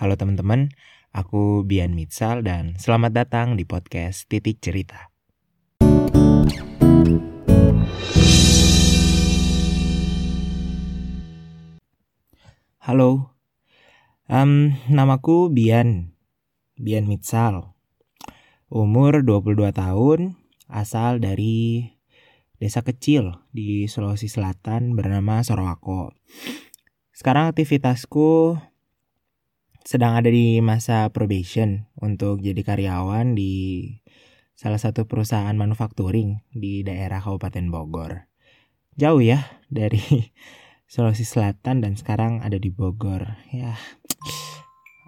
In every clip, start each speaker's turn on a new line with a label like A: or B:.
A: Halo teman-teman, aku Bian Mitsal dan selamat datang di podcast Titik Cerita. Halo, um, namaku Bian, Bian Mitsal. Umur 22 tahun, asal dari desa kecil di Sulawesi Selatan bernama Sorowako. Sekarang aktivitasku sedang ada di masa probation untuk jadi karyawan di salah satu perusahaan manufacturing di daerah Kabupaten Bogor. Jauh ya dari Sulawesi Selatan dan sekarang ada di Bogor. Ya.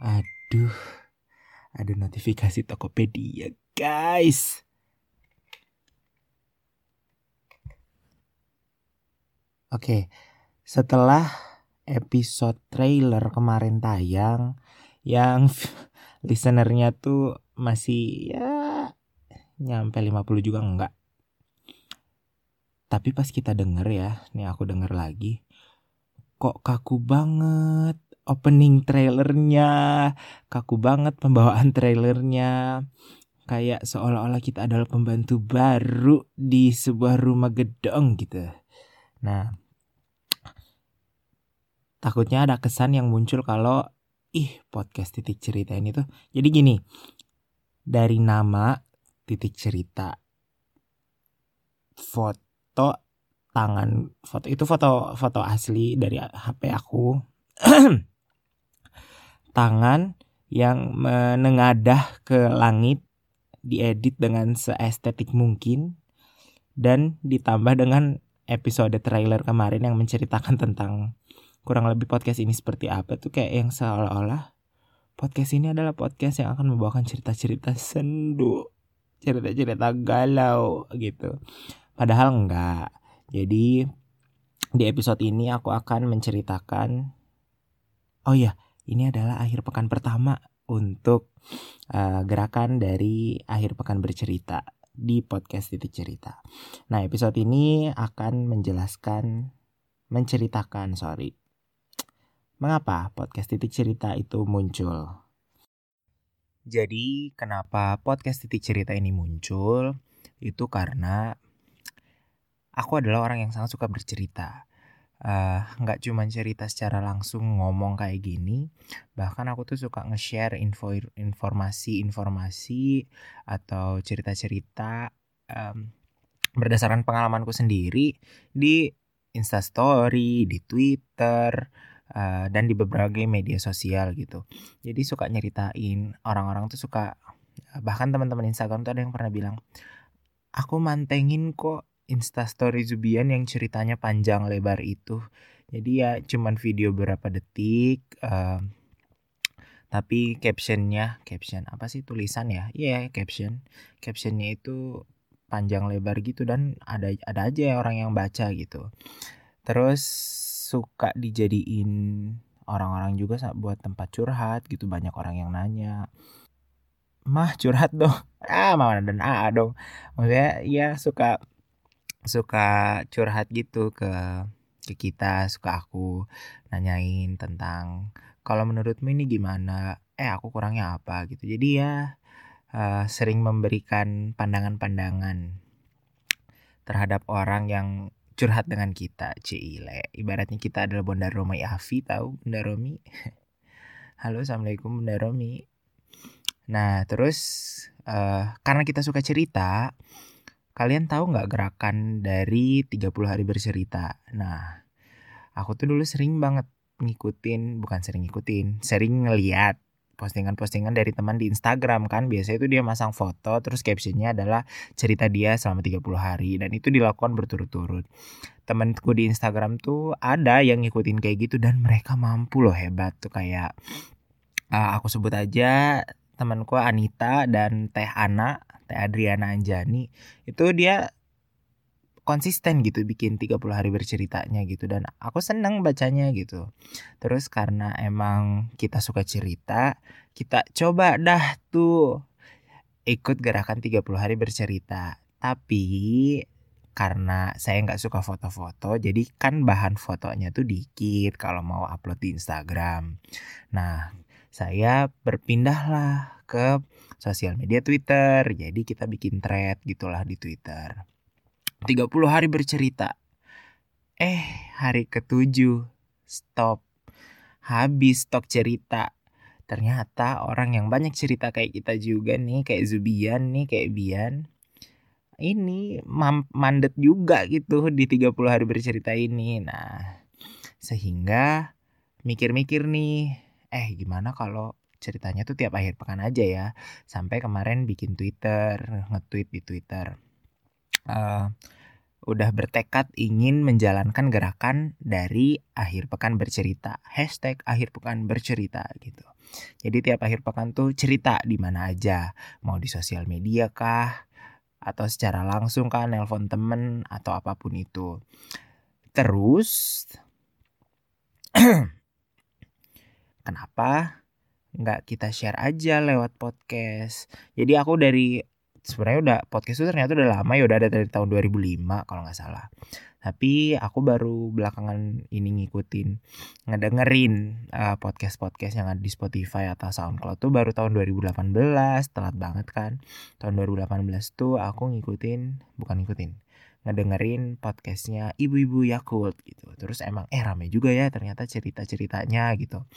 A: Aduh. Ada notifikasi Tokopedia, guys. Oke, setelah episode trailer kemarin tayang yang listenernya tuh masih ya nyampe 50 juga enggak. Tapi pas kita denger ya, nih aku denger lagi, kok kaku banget opening trailernya, kaku banget pembawaan trailernya, kayak seolah-olah kita adalah pembantu baru di sebuah rumah gedong gitu. Nah, takutnya ada kesan yang muncul kalau ih podcast titik cerita ini tuh. Jadi gini, dari nama titik cerita foto tangan foto itu foto foto asli dari HP aku tangan yang menengadah ke langit diedit dengan seestetik mungkin dan ditambah dengan episode trailer kemarin yang menceritakan tentang kurang lebih podcast ini seperti apa tuh kayak yang seolah-olah podcast ini adalah podcast yang akan membawakan cerita-cerita sendu, cerita-cerita galau gitu. Padahal enggak. Jadi di episode ini aku akan menceritakan Oh iya, ini adalah akhir pekan pertama untuk uh, gerakan dari akhir pekan bercerita di podcast titik cerita. Nah episode ini akan menjelaskan, menceritakan sorry, mengapa podcast titik cerita itu muncul. Jadi kenapa podcast titik cerita ini muncul? Itu karena aku adalah orang yang sangat suka bercerita uh, nggak cuma cerita secara langsung ngomong kayak gini bahkan aku tuh suka nge-share info informasi-informasi atau cerita-cerita um, berdasarkan pengalamanku sendiri di Instastory, di Twitter, uh, dan di berbagai media sosial gitu. Jadi suka nyeritain orang-orang tuh suka bahkan teman-teman Instagram tuh ada yang pernah bilang, aku mantengin kok instastory Zubian yang ceritanya panjang lebar itu. Jadi ya cuman video berapa detik. Uh, tapi captionnya, caption apa sih tulisan ya? Iya yeah, caption. Captionnya itu panjang lebar gitu dan ada ada aja orang yang baca gitu. Terus suka dijadiin orang-orang juga buat tempat curhat gitu banyak orang yang nanya mah curhat dong ah mana dan ah dong maksudnya ya suka suka curhat gitu ke ke kita, suka aku nanyain tentang kalau menurutmu ini gimana? Eh aku kurangnya apa gitu. Jadi ya uh, sering memberikan pandangan-pandangan terhadap orang yang curhat dengan kita, Cile. Ibaratnya kita adalah Bunda Romi Afi, tahu Bunda Romi? Halo, Assalamualaikum Bunda Romi. Nah, terus uh, karena kita suka cerita, Kalian tahu nggak gerakan dari 30 hari bercerita? Nah, aku tuh dulu sering banget ngikutin, bukan sering ngikutin, sering ngeliat postingan-postingan dari teman di Instagram kan. Biasanya itu dia masang foto terus captionnya adalah cerita dia selama 30 hari dan itu dilakukan berturut-turut. Temanku di Instagram tuh ada yang ngikutin kayak gitu dan mereka mampu loh hebat tuh. Kayak uh, aku sebut aja temanku Anita dan Teh Ana Teh Adriana Anjani. Itu dia konsisten gitu bikin 30 hari berceritanya gitu dan aku seneng bacanya gitu. Terus karena emang kita suka cerita, kita coba dah tuh ikut gerakan 30 hari bercerita. Tapi karena saya nggak suka foto-foto, jadi kan bahan fotonya tuh dikit kalau mau upload di Instagram. Nah, saya berpindahlah ke sosial media Twitter. Jadi kita bikin thread gitulah di Twitter. 30 hari bercerita. Eh, hari ketujuh stop. Habis stok cerita. Ternyata orang yang banyak cerita kayak kita juga nih, kayak Zubian nih, kayak Bian. Ini mandet juga gitu di 30 hari bercerita ini. Nah, sehingga mikir-mikir nih, eh gimana kalau ceritanya tuh tiap akhir pekan aja ya. Sampai kemarin bikin Twitter, nge-tweet di Twitter. Uh, udah bertekad ingin menjalankan gerakan dari akhir pekan bercerita. Hashtag akhir pekan bercerita gitu. Jadi tiap akhir pekan tuh cerita di mana aja. Mau di sosial media kah? Atau secara langsung kah, nelpon temen atau apa pun itu. Terus kenapa nggak kita share aja lewat podcast. Jadi aku dari sebenarnya udah podcast itu ternyata udah lama ya udah ada dari tahun 2005 kalau nggak salah. Tapi aku baru belakangan ini ngikutin ngedengerin uh, podcast-podcast yang ada di Spotify atau SoundCloud tuh baru tahun 2018, telat banget kan. Tahun 2018 tuh aku ngikutin, bukan ngikutin, ngedengerin podcastnya ibu-ibu Yakult gitu. Terus emang eh rame juga ya ternyata cerita-ceritanya gitu.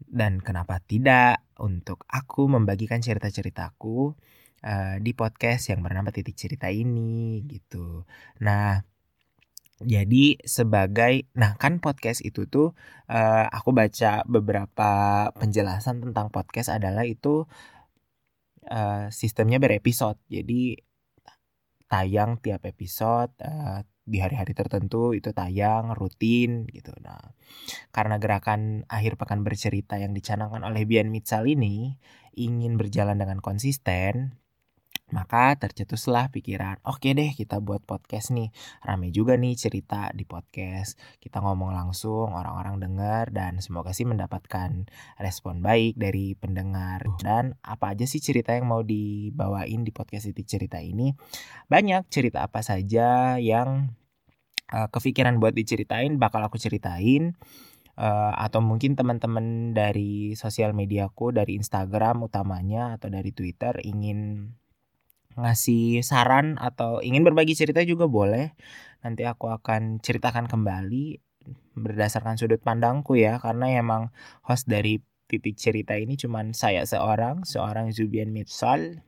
A: Dan kenapa tidak untuk aku membagikan cerita-ceritaku uh, di podcast yang bernama Titik Cerita ini gitu. Nah, jadi sebagai nah kan podcast itu tuh uh, aku baca beberapa penjelasan tentang podcast adalah itu uh, sistemnya berepisode. Jadi tayang tiap episode di hari-hari tertentu itu tayang rutin gitu. Nah, karena gerakan akhir pekan bercerita yang dicanangkan oleh Bian Mitsal ini ingin berjalan dengan konsisten, maka tercetuslah pikiran, oke deh kita buat podcast nih. Rame juga nih cerita di podcast. Kita ngomong langsung, orang-orang dengar dan semoga sih mendapatkan respon baik dari pendengar. Dan apa aja sih cerita yang mau dibawain di podcast titik cerita ini? Banyak cerita apa saja yang uh, kepikiran buat diceritain bakal aku ceritain. Uh, atau mungkin teman-teman dari sosial mediaku dari Instagram utamanya atau dari Twitter ingin ngasih saran atau ingin berbagi cerita juga boleh. Nanti aku akan ceritakan kembali berdasarkan sudut pandangku ya karena emang host dari titik cerita ini cuman saya seorang, seorang Zubian Mitsal.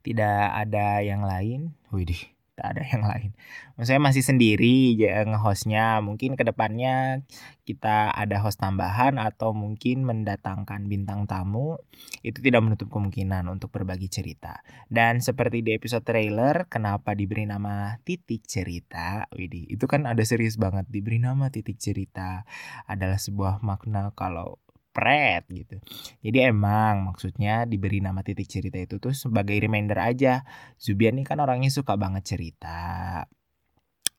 A: Tidak ada yang lain. Widih tak ada yang lain. Maksudnya masih sendiri ya ngehostnya. Mungkin ke depannya kita ada host tambahan atau mungkin mendatangkan bintang tamu. Itu tidak menutup kemungkinan untuk berbagi cerita. Dan seperti di episode trailer, kenapa diberi nama titik cerita? Widih, itu kan ada serius banget diberi nama titik cerita. Adalah sebuah makna kalau pret gitu. Jadi emang maksudnya diberi nama titik cerita itu tuh sebagai reminder aja. Zubian ini kan orangnya suka banget cerita.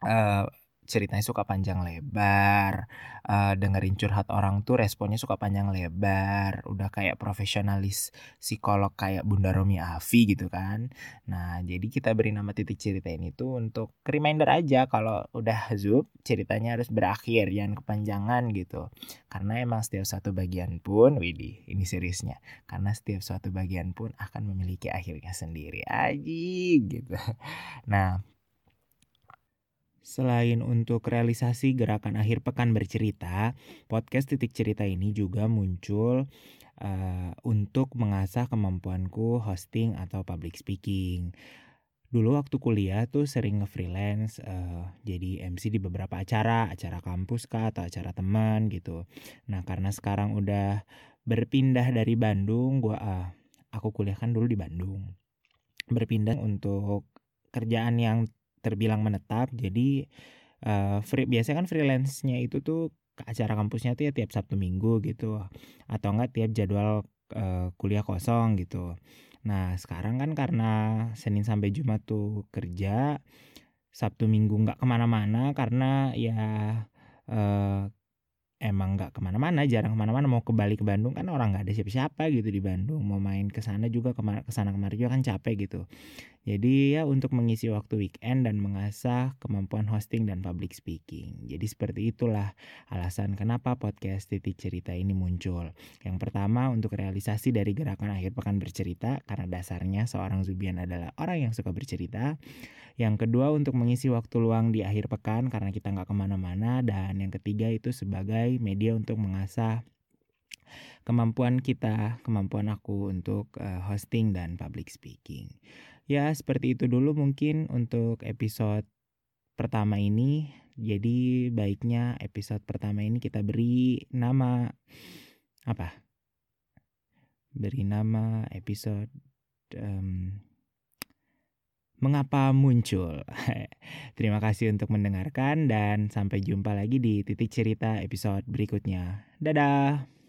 A: Uh, ceritanya suka panjang lebar uh, dengerin curhat orang tuh responnya suka panjang lebar udah kayak profesionalis psikolog kayak Bunda Romi Afi gitu kan. Nah jadi kita beri nama titik cerita ini tuh untuk reminder aja kalau udah zub ceritanya harus berakhir jangan kepanjangan gitu. Karena emang setiap satu bagian pun widih ini seriusnya karena setiap suatu bagian pun akan memiliki akhirnya sendiri. Aja gitu. Nah Selain untuk realisasi gerakan akhir pekan bercerita, podcast titik cerita ini juga muncul uh, untuk mengasah kemampuanku hosting atau public speaking. Dulu waktu kuliah tuh sering nge-freelance uh, jadi MC di beberapa acara, acara kampus kah atau acara teman gitu. Nah, karena sekarang udah berpindah dari Bandung, gua uh, aku kuliah kan dulu di Bandung. Berpindah untuk kerjaan yang terbilang menetap jadi uh, free biasanya kan freelance-nya itu tuh acara kampusnya tuh ya tiap Sabtu Minggu gitu atau enggak tiap jadwal uh, kuliah kosong gitu. Nah sekarang kan karena Senin sampai Jumat tuh kerja Sabtu Minggu nggak ke mana-mana karena ya uh, emang nggak ke mana-mana jarang ke mana-mana mau ke Bali ke Bandung kan orang nggak ada siapa-siapa gitu di Bandung mau main ke sana juga ke sana kemari juga kan capek gitu Jadi ya untuk mengisi waktu weekend dan mengasah kemampuan hosting dan public speaking. Jadi seperti itulah alasan kenapa podcast Titik Cerita ini muncul. Yang pertama untuk realisasi dari gerakan akhir pekan bercerita karena dasarnya seorang Zubian adalah orang yang suka bercerita. Yang kedua untuk mengisi waktu luang di akhir pekan karena kita nggak ke mana-mana. Dan yang ketiga itu sebagai media untuk mengasah kemampuan kita, kemampuan aku untuk uh, hosting dan public speaking. Ya, seperti itu dulu mungkin untuk episode pertama ini. Jadi baiknya episode pertama ini kita beri nama apa? Beri nama episode um, mengapa muncul. Terima kasih untuk mendengarkan dan sampai jumpa lagi di titik cerita episode berikutnya. Dadah.